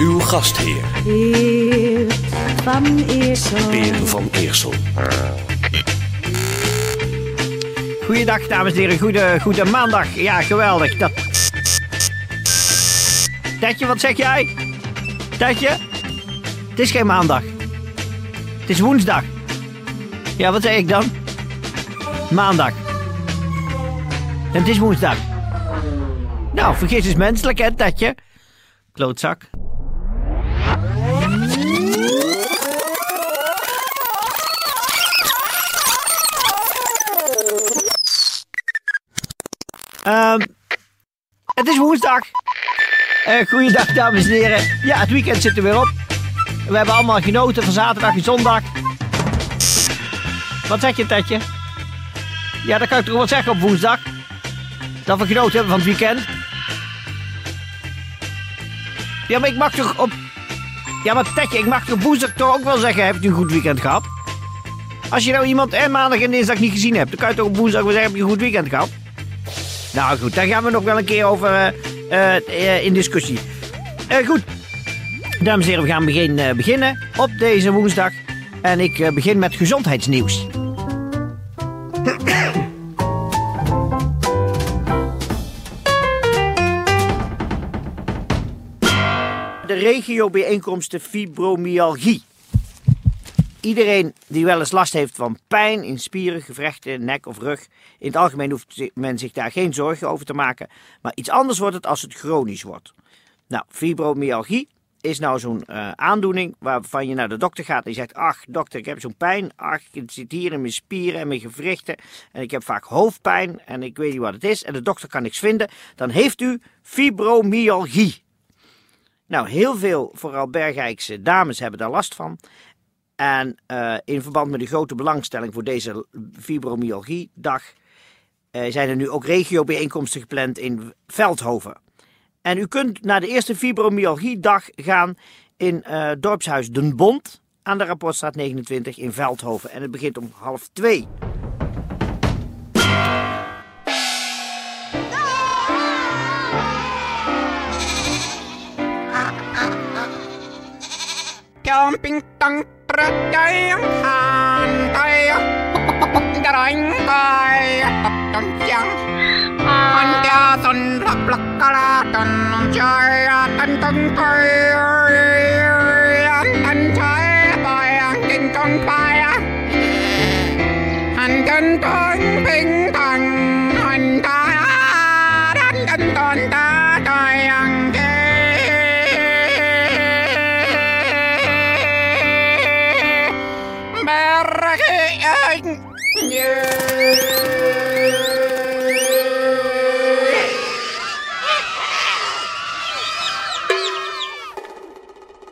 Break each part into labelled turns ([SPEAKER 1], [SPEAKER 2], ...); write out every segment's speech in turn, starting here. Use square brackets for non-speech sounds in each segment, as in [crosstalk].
[SPEAKER 1] Uw gastheer,
[SPEAKER 2] Beer van Eersel.
[SPEAKER 1] Peer van Eersel.
[SPEAKER 3] Goeiedag, dames en heren. Goede, goede maandag. Ja, geweldig. Dat... Tetje, wat zeg jij? Tetje? Het is geen maandag. Het is woensdag. Ja, wat zeg ik dan? Maandag. En het is woensdag. Nou, vergis is menselijk, hè, Tetje? Klootzak. Ehm, het is woensdag. Eh goeiedag, dames en heren. Ja, het weekend zit er weer op. We hebben allemaal genoten van zaterdag en zondag. Wat zeg je, Tetje? Ja, dat kan ik toch wel zeggen op woensdag. Dat we genoten hebben van het weekend. Ja, maar ik mag toch op... Ja, maar Tetje, ik mag toch woensdag toch ook wel zeggen... Heb je een goed weekend gehad? Als je nou iemand en maandag en dinsdag niet gezien hebt... dan kan je toch op woensdag wel zeggen... Heb je een goed weekend gehad? Nou goed, daar gaan we nog wel een keer over eh, eh, eh, in discussie. Goed, dames en heren, we gaan begin, beginnen op deze woensdag. En ik begin met gezondheidsnieuws. De regiobijeenkomsten fibromyalgie. Iedereen die wel eens last heeft van pijn in spieren, gewrichten, nek of rug. In het algemeen hoeft men zich daar geen zorgen over te maken. Maar iets anders wordt het als het chronisch wordt. Nou, fibromyalgie is nou zo'n eh, aandoening waarvan je naar de dokter gaat en je zegt: Ach, dokter, ik heb zo'n pijn. Ach, het zit hier in mijn spieren en mijn gewrichten. En ik heb vaak hoofdpijn en ik weet niet wat het is. En de dokter kan niks vinden. Dan heeft u fibromyalgie. Nou, heel veel, vooral Bergijkse dames, hebben daar last van. En eh, in verband met de grote belangstelling voor deze fibromyalgie-dag eh, zijn er nu ook regiobijeenkomsten gepland in Veldhoven. En u kunt naar de eerste fibromyalgie-dag gaan in eh, dorpshuis Den Bond aan de Rapportstraat 29 in Veldhoven. En het begint om half twee.
[SPEAKER 4] Camping rất cháy hàn tay Đã đánh tay Trần chân Hàn kia xuân rập lạc Là trần trời Tân tân cây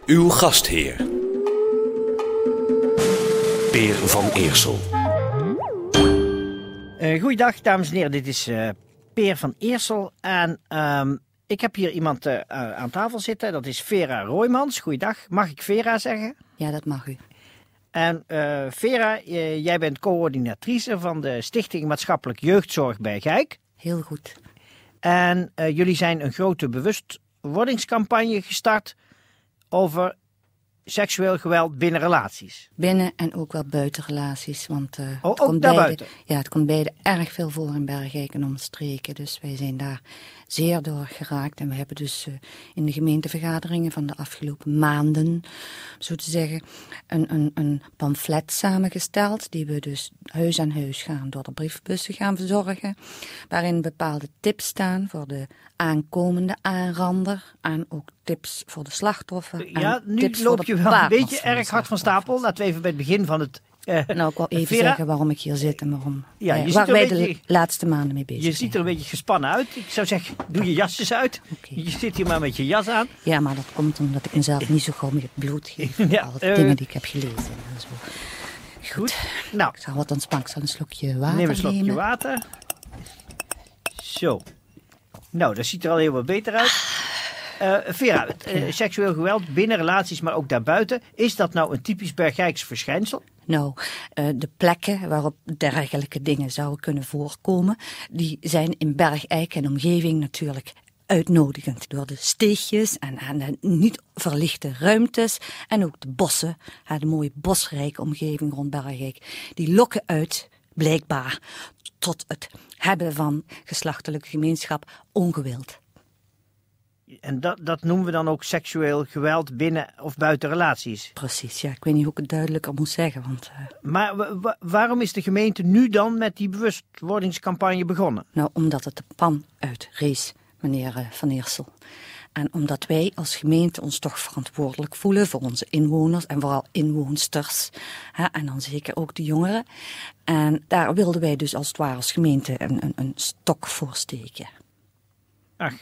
[SPEAKER 1] Uw gastheer, Peer van Eersel.
[SPEAKER 3] Eh goeiedag, dames en heren. Dit is eh, Peer van Eersel. En ehm, ik heb hier iemand eh, aan tafel zitten. Dat is Vera Roymans. Goeiedag. Mag ik Vera zeggen?
[SPEAKER 5] Ja, dat mag u.
[SPEAKER 3] En eh, Vera, jij bent coördinatrice van de Stichting Maatschappelijk Jeugdzorg bij Gijk.
[SPEAKER 5] Heel goed.
[SPEAKER 3] En eh, jullie zijn een grote bewustwordingscampagne gestart over seksueel geweld binnen relaties.
[SPEAKER 5] Binnen en ook wel buiten relaties. Want eh,
[SPEAKER 3] Oh,
[SPEAKER 5] het
[SPEAKER 3] ook
[SPEAKER 5] komt
[SPEAKER 3] daarbuiten?
[SPEAKER 5] beide, ja, het komt beide erg veel voor in Bergijk en omstreken. Dus wij zijn daar zeer door geraakt. En we hebben dus eh, in de gemeentevergaderingen van de afgelopen maanden, zo te zeggen, een, een, een pamflet samengesteld. Die we dus huis aan huis gaan door de brievenbussen gaan verzorgen. Waarin bepaalde tips staan voor de aankomende aanrander. En ook tips voor de slachtoffer.
[SPEAKER 3] Ja, nu loop je wel een beetje erg hard van stapel. Laten we even bij het begin van het
[SPEAKER 5] Nou, ik wou even
[SPEAKER 3] Vera,
[SPEAKER 5] zeggen waarom ik hier zit en waarom,
[SPEAKER 3] Ja, je
[SPEAKER 5] eh, waar
[SPEAKER 3] er
[SPEAKER 5] wij
[SPEAKER 3] een
[SPEAKER 5] de
[SPEAKER 3] beetje-
[SPEAKER 5] laatste maanden mee bezig
[SPEAKER 3] je ziet er een
[SPEAKER 5] zijn.
[SPEAKER 3] beetje gespannen uit. Ik zou zeggen, doe je jasjes uit. Je zit hier maar met je jas aan.
[SPEAKER 5] Ja, maar dat komt omdat ik mezelf niet zo gauw meer het bloed geef. [laughs]
[SPEAKER 3] Ja,
[SPEAKER 5] Al
[SPEAKER 3] eh,
[SPEAKER 5] de dingen die ik heb gelezen en zo.
[SPEAKER 3] Goed. Nou,
[SPEAKER 5] Ik zal wat ontspannen. Ik zal een slokje water
[SPEAKER 3] neem een slokje
[SPEAKER 5] nemen.
[SPEAKER 3] water. Zo. Nou, dat ziet er al heel wat beter uit. Eh, het, eh, seksueel geweld binnen relaties, maar ook daarbuiten. Is dat nou een typisch Bergijks verschijnsel?
[SPEAKER 5] Nou, eh, de plekken waarop dergelijke dingen zouden kunnen voorkomen, die zijn in Bergijk en omgeving natuurlijk uitnodigend. Door de steegjes en, de niet verlichte ruimtes en ook de bossen, de mooie bosrijke omgeving rond Bergijk, die lokken uit, blijkbaar, tot het hebben van geslachtelijke gemeenschap ongewild.
[SPEAKER 3] En dat, dat noemen we dan ook seksueel geweld binnen of buiten relaties.
[SPEAKER 5] Precies, ja, ik weet niet hoe ik het duidelijker moet zeggen, want... eh,
[SPEAKER 3] Maar wa- wa- waarom is de gemeente nu dan met die bewustwordingscampagne begonnen?
[SPEAKER 5] Nou, omdat het de pan uitrees, meneer eh, Van Eersel. En omdat wij als gemeente ons toch verantwoordelijk voelen voor onze inwoners en vooral inwoonsters. Hè, en dan zeker ook de jongeren. En daar wilden wij dus als het ware als gemeente een, een, een stok voor steken.
[SPEAKER 3] Ach,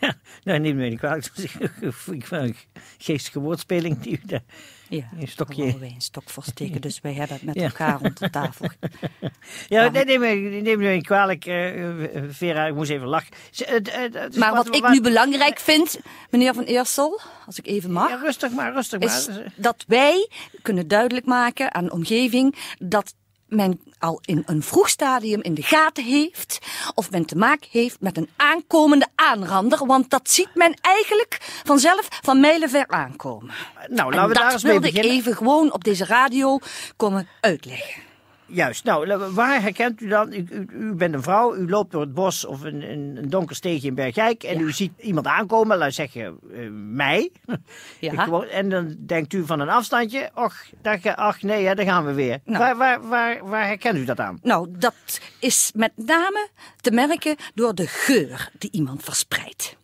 [SPEAKER 3] ja, [laughs] [laughs] nou, neem me niet kwalijk. Ik [laughs] een geestige woordspeling die u daar...
[SPEAKER 5] Ja,
[SPEAKER 3] Een stokje.
[SPEAKER 5] wij een stok voor steken. Dus wij hebben het met
[SPEAKER 3] Ja.
[SPEAKER 5] elkaar rond de tafel.
[SPEAKER 3] Ja, nee, neem me, neem me niet kwalijk, eh, Vera. Ik moest even lachen. Z-
[SPEAKER 5] Maar wat ik nu belangrijk vind, meneer Van Eersel, als ik even mag.
[SPEAKER 3] Ja, rustig maar, rustig maar.
[SPEAKER 5] dat wij kunnen duidelijk maken aan de omgeving dat men al in een vroeg stadium in de gaten heeft of men te maken heeft met een aankomende aanrander, want dat ziet men eigenlijk vanzelf van mijlenver aankomen.
[SPEAKER 3] Nou,
[SPEAKER 5] En
[SPEAKER 3] laten we daar
[SPEAKER 5] dat
[SPEAKER 3] eens mee
[SPEAKER 5] wilde ik
[SPEAKER 3] beginnen.
[SPEAKER 5] even gewoon op deze radio komen uitleggen.
[SPEAKER 3] Juist. Nou, waar herkent u dan? U, u, u bent een vrouw, u loopt door het bos of een, een, een donker steegje in Bergijk en
[SPEAKER 5] Ja.
[SPEAKER 3] u ziet iemand aankomen, laat zeggen eh, mij.
[SPEAKER 5] Ja. [laughs]
[SPEAKER 3] Ik en dan denkt u van een afstandje, och, daar, ga- ach nee, hè, daar gaan we weer.
[SPEAKER 5] Nou.
[SPEAKER 3] Waar, waar, waar, waar herkent u dat aan?
[SPEAKER 5] Nou, dat is met name te merken door de geur die iemand verspreidt.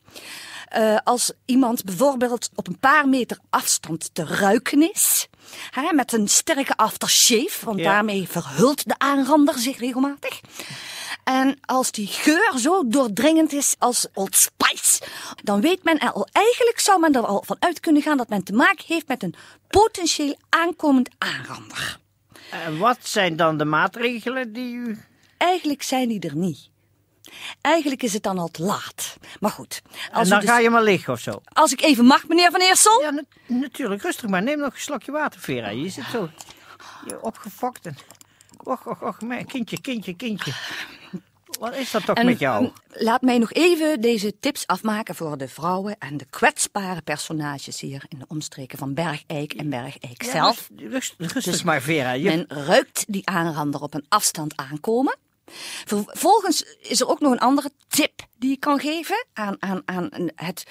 [SPEAKER 5] Eh, als iemand bijvoorbeeld op een paar meter afstand te ruiken is, hè, met een sterke aftershave, want
[SPEAKER 3] Ja.
[SPEAKER 5] daarmee verhult de aanrander zich regelmatig. En als die geur zo doordringend is als Old Spice, dan weet men al, eigenlijk zou men er al van uit kunnen gaan dat men te maken heeft met een potentieel aankomend aanrander.
[SPEAKER 3] En wat zijn dan de maatregelen die u...
[SPEAKER 5] Eigenlijk zijn die er niet. Eigenlijk is het dan al te laat. Maar goed,
[SPEAKER 3] En
[SPEAKER 5] als, u
[SPEAKER 3] dan
[SPEAKER 5] dus-
[SPEAKER 3] ga je maar liggen of zo.
[SPEAKER 5] als ik even mag, meneer Van Eersel.
[SPEAKER 3] Ja, na- natuurlijk. Rustig maar. Neem nog een slokje water, Vera. Je zit zo je opgefokt. En... Och, och, och. mijn Kindje, kindje, kindje. Wat is dat toch
[SPEAKER 5] En,
[SPEAKER 3] met jou?
[SPEAKER 5] Laat mij nog even deze tips afmaken voor de vrouwen en de kwetsbare personages hier in de omstreken van Bergijk en Bergijk
[SPEAKER 3] Ja,
[SPEAKER 5] zelf.
[SPEAKER 3] rust- rust- rustig
[SPEAKER 5] Dus
[SPEAKER 3] maar, Vera. Je...
[SPEAKER 5] Men ruikt die aanrander op een afstand aankomen. Vervolgens is er ook nog een andere tip die ik kan geven aan, aan, aan het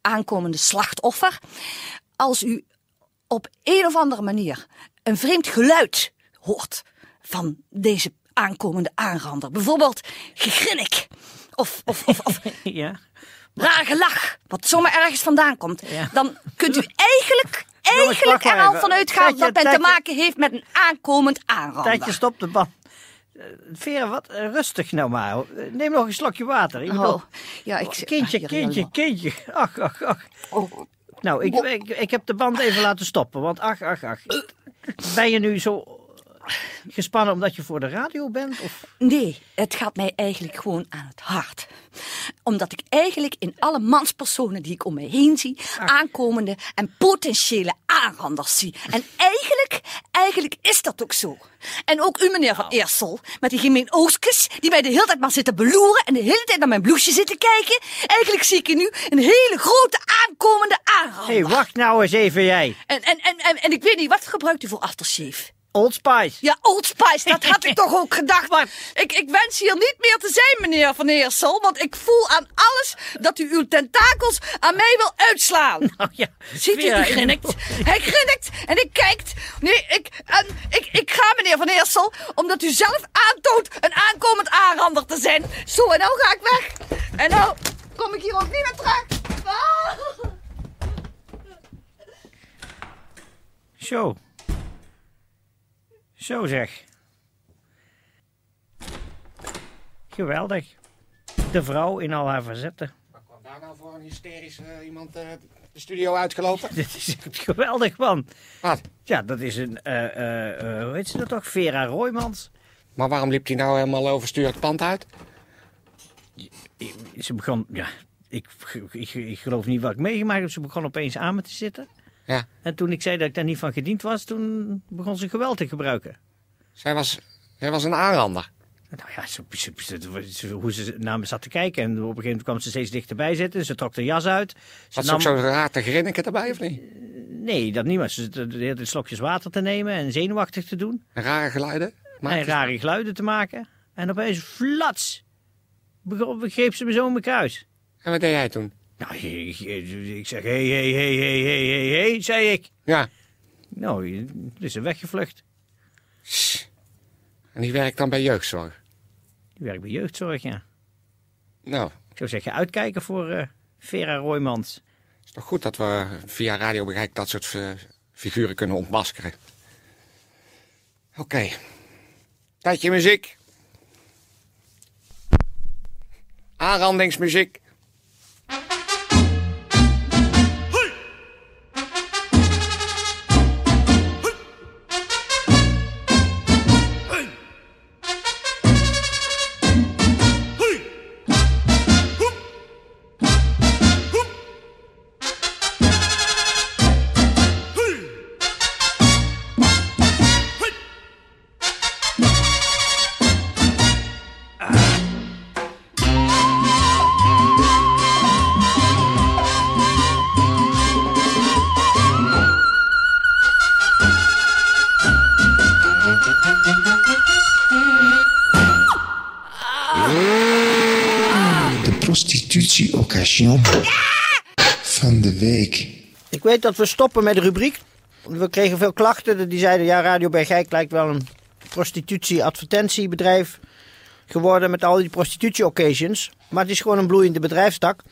[SPEAKER 5] aankomende slachtoffer. Als u op een of andere manier een vreemd geluid hoort van deze aankomende aanrander, bijvoorbeeld gegrinnik of, of, of, of [laughs]
[SPEAKER 3] Ja.
[SPEAKER 5] raar gelach, wat zomaar ergens vandaan komt,
[SPEAKER 3] Ja.
[SPEAKER 5] dan kunt u [laughs] eigenlijk, eigenlijk er al van uitgaan dat men te maken heeft met een aankomend aanrander.
[SPEAKER 3] Tijdje, stop de band. Eh, Vera, wat eh, rustig nou maar. Neem nog een slokje water. Ik bedoel,
[SPEAKER 5] Oh, ja, ik
[SPEAKER 3] kindje,
[SPEAKER 5] hier
[SPEAKER 3] kindje, kindje. Ach, ach, ach.
[SPEAKER 5] Oh,
[SPEAKER 3] Nou, ik, ik, ik heb de band even laten stoppen. Want ach, ach, ach. Ben je nu zo gespannen omdat je voor de radio bent? Of...
[SPEAKER 5] Nee, het gaat mij eigenlijk gewoon aan het hart. Omdat ik eigenlijk in alle manspersonen die ik om me heen zie, aankomende en potentiële aanranders zie. En eigenlijk, eigenlijk is dat ook zo. En ook u, meneer Van Eersel, met die gemeen oostjes, die mij de hele tijd maar zitten beloeren en de hele tijd naar mijn bloesje zitten kijken. Eigenlijk zie ik in u een hele grote aankomende aanrander.
[SPEAKER 3] Hé, hey, wacht nou eens even jij.
[SPEAKER 5] En, en, en, en, en ik weet niet, wat gebruikt u voor aftershave?
[SPEAKER 3] Old Spice.
[SPEAKER 5] Ja, Old Spice, dat had ik [laughs] toch ook gedacht. Maar ik, ik wens hier niet meer te zijn, meneer Van Eersel. Want ik voel aan alles dat u uw tentakels aan mij wil uitslaan. [laughs]
[SPEAKER 3] Oh, ja.
[SPEAKER 5] Ziet u, hij
[SPEAKER 3] ik-
[SPEAKER 5] grinnikt. Hij grinnikt en ik kijkt. Nee, ik, en, ik, ik ga, meneer Van Eersel, omdat u zelf aantoont een aankomend aanrander te zijn. Zo, en nou ga ik weg. En nou kom ik hier ook niet meer terug. Ah.
[SPEAKER 3] Zo. Zo zeg. Geweldig. De vrouw in al haar facetten.
[SPEAKER 4] Wat kwam daar nou voor een hysterisch eh, iemand eh, de studio uitgelopen? [laughs]
[SPEAKER 3] Dit is geweldig, man.
[SPEAKER 4] Wat?
[SPEAKER 3] Ja, dat is een, eh, hoe heet ze dat toch? Vera Roymans.
[SPEAKER 4] Maar waarom liep hij nou helemaal overstuur het pand uit?
[SPEAKER 3] Ze begon, ja, ik, ik, ik geloof niet wat ik meegemaakt heb. Ze begon opeens aan me te zitten.
[SPEAKER 4] Ja,
[SPEAKER 3] En toen ik zei dat ik daar niet van gediend was, toen begon ze geweld te gebruiken.
[SPEAKER 4] zij was, zij was een aanrander.
[SPEAKER 3] Nou ja, ze- ze- hoe ze naar me zat te kijken. En op een gegeven moment kwam ze steeds dichterbij zitten. Ze trok de jas uit. Ze
[SPEAKER 4] Had ze ook zo'n raar te grinniken erbij of niet?
[SPEAKER 3] Nee, dat niet. Maar ze de slokjes water te nemen en zenuwachtig te doen.
[SPEAKER 4] Rare geluiden?
[SPEAKER 3] En rare geluiden te maken. En opeens flats. Begreep ze me zo in mijn kruis.
[SPEAKER 4] En wat deed jij toen?
[SPEAKER 3] Nou, ik, zeg, hé, hé, hé, hé, hé, hé, hé, zei ik.
[SPEAKER 4] Ja.
[SPEAKER 3] Nou, toen is ze weggevlucht.
[SPEAKER 4] En die werkt dan bij jeugdzorg.
[SPEAKER 3] Die werkt bij jeugdzorg, ja.
[SPEAKER 4] Nou,
[SPEAKER 3] Ik zou zeggen, uitkijken voor eh, Vera Roymans.
[SPEAKER 4] is toch goed dat we via Radio Bereik dat soort eh, figuren kunnen ontmaskeren. Oké. Tijdje muziek. Aanrandingsmuziek.
[SPEAKER 6] Prostitutie-occasion van de week.
[SPEAKER 3] Ik weet dat we stoppen met de rubriek. We kregen veel klachten. Die zeiden, ja, Radio Bergijk lijkt wel een prostitutie-advertentiebedrijf geworden met al die prostitutie-occasions. Maar het is gewoon een bloeiende bedrijfstak.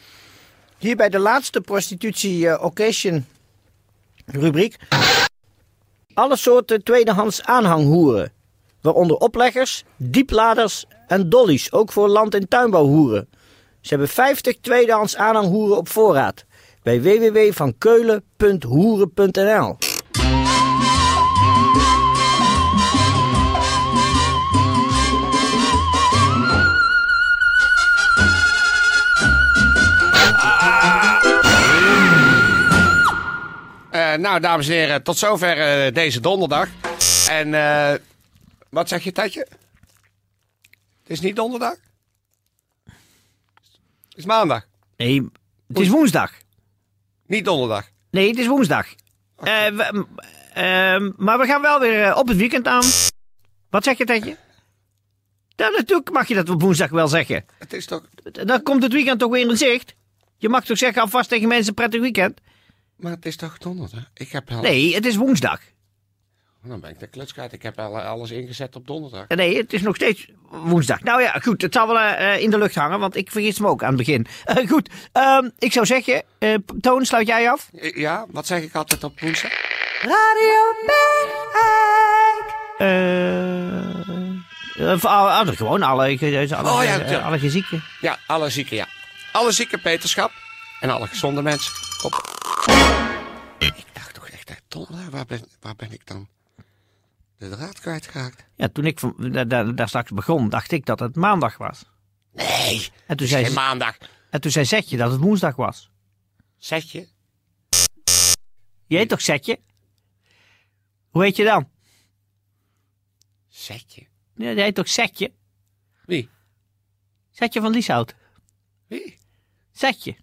[SPEAKER 3] Hier bij de laatste prostitutie-occasion rubriek. Alle soorten tweedehands aanhanghoeren. Waaronder opleggers, diepladers en dollies. Ook voor land- en tuinbouwhoeren. Ze hebben 50 tweedehands aanhanghoeren op voorraad. Bij www.vankeulen.hoeren.nl
[SPEAKER 4] Eh, nou, dames en heren, tot zover eh, deze donderdag. En eh, wat zeg je, Tijdje? Het is niet donderdag? Het is maandag,
[SPEAKER 3] Nee, het is woensdag.
[SPEAKER 4] niet donderdag.
[SPEAKER 3] Nee, het is woensdag. Eh, we- ehm, maar we gaan wel weer eh, op het weekend aan. Wat zeg je, Tetje? Ja, natuurlijk mag je dat op woensdag wel zeggen.
[SPEAKER 4] Het is toch...
[SPEAKER 3] Dan komt het weekend toch weer in zicht. Je mag toch zeggen alvast tegen mensen prettig weekend?
[SPEAKER 4] Maar het is toch donderdag? Ik heb.
[SPEAKER 3] Nee, het is woensdag.
[SPEAKER 4] Dan ben ik de kluts kwijt. Ik heb al alles ingezet op donderdag.
[SPEAKER 3] Nee, het is nog steeds woensdag. Nou ja, goed, het zal wel eh, in de lucht hangen, want ik vergis me ook aan het begin. Eh, goed, ehm, ik zou zeggen, eh, Toon, sluit jij af?
[SPEAKER 4] Ja, wat zeg ik altijd op woensdag?
[SPEAKER 2] Radio Bergijk.
[SPEAKER 3] Eh, eh, alle, gewoon alle, alle,
[SPEAKER 4] Oh ja,
[SPEAKER 3] eh, alle gezieken.
[SPEAKER 4] Ja, alle zieken, ja. Alle zieke Peterschap. En alle gezonde mensen. Op. Ik dacht toch echt, echt donderdag, waar ben, waar ben ik dan de draad kwijtgeraakt?
[SPEAKER 3] Ja, toen ik van, daar, daar, daar straks begon, dacht ik dat het maandag was.
[SPEAKER 4] Nee,
[SPEAKER 3] En toen zei,
[SPEAKER 4] geen maandag.
[SPEAKER 3] en toen zei Zetje dat het woensdag was.
[SPEAKER 4] Zetje?
[SPEAKER 3] Je heet toch Zetje? Hoe heet je dan?
[SPEAKER 4] Zetje?
[SPEAKER 3] Ja, je heet toch Zetje?
[SPEAKER 4] Wie?
[SPEAKER 3] Zetje van Lieshout.
[SPEAKER 4] Wie?
[SPEAKER 3] Zetje.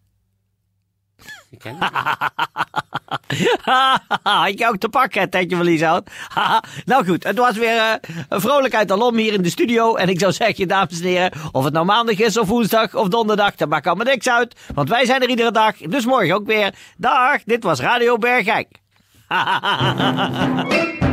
[SPEAKER 4] Ik ken hem. [laughs] [laughs]
[SPEAKER 3] Had je ook te pakken, Tetje van Lieshout? [laughs] Nou goed, het was weer eh, een vrolijkheid alom hier in de studio. En ik zou zeggen, dames en heren, of het nou maandag is of woensdag of donderdag, dat maakt allemaal niks uit. Want wij zijn er iedere dag, dus morgen ook weer. Dag, dit was Radio Bergijk. [laughs]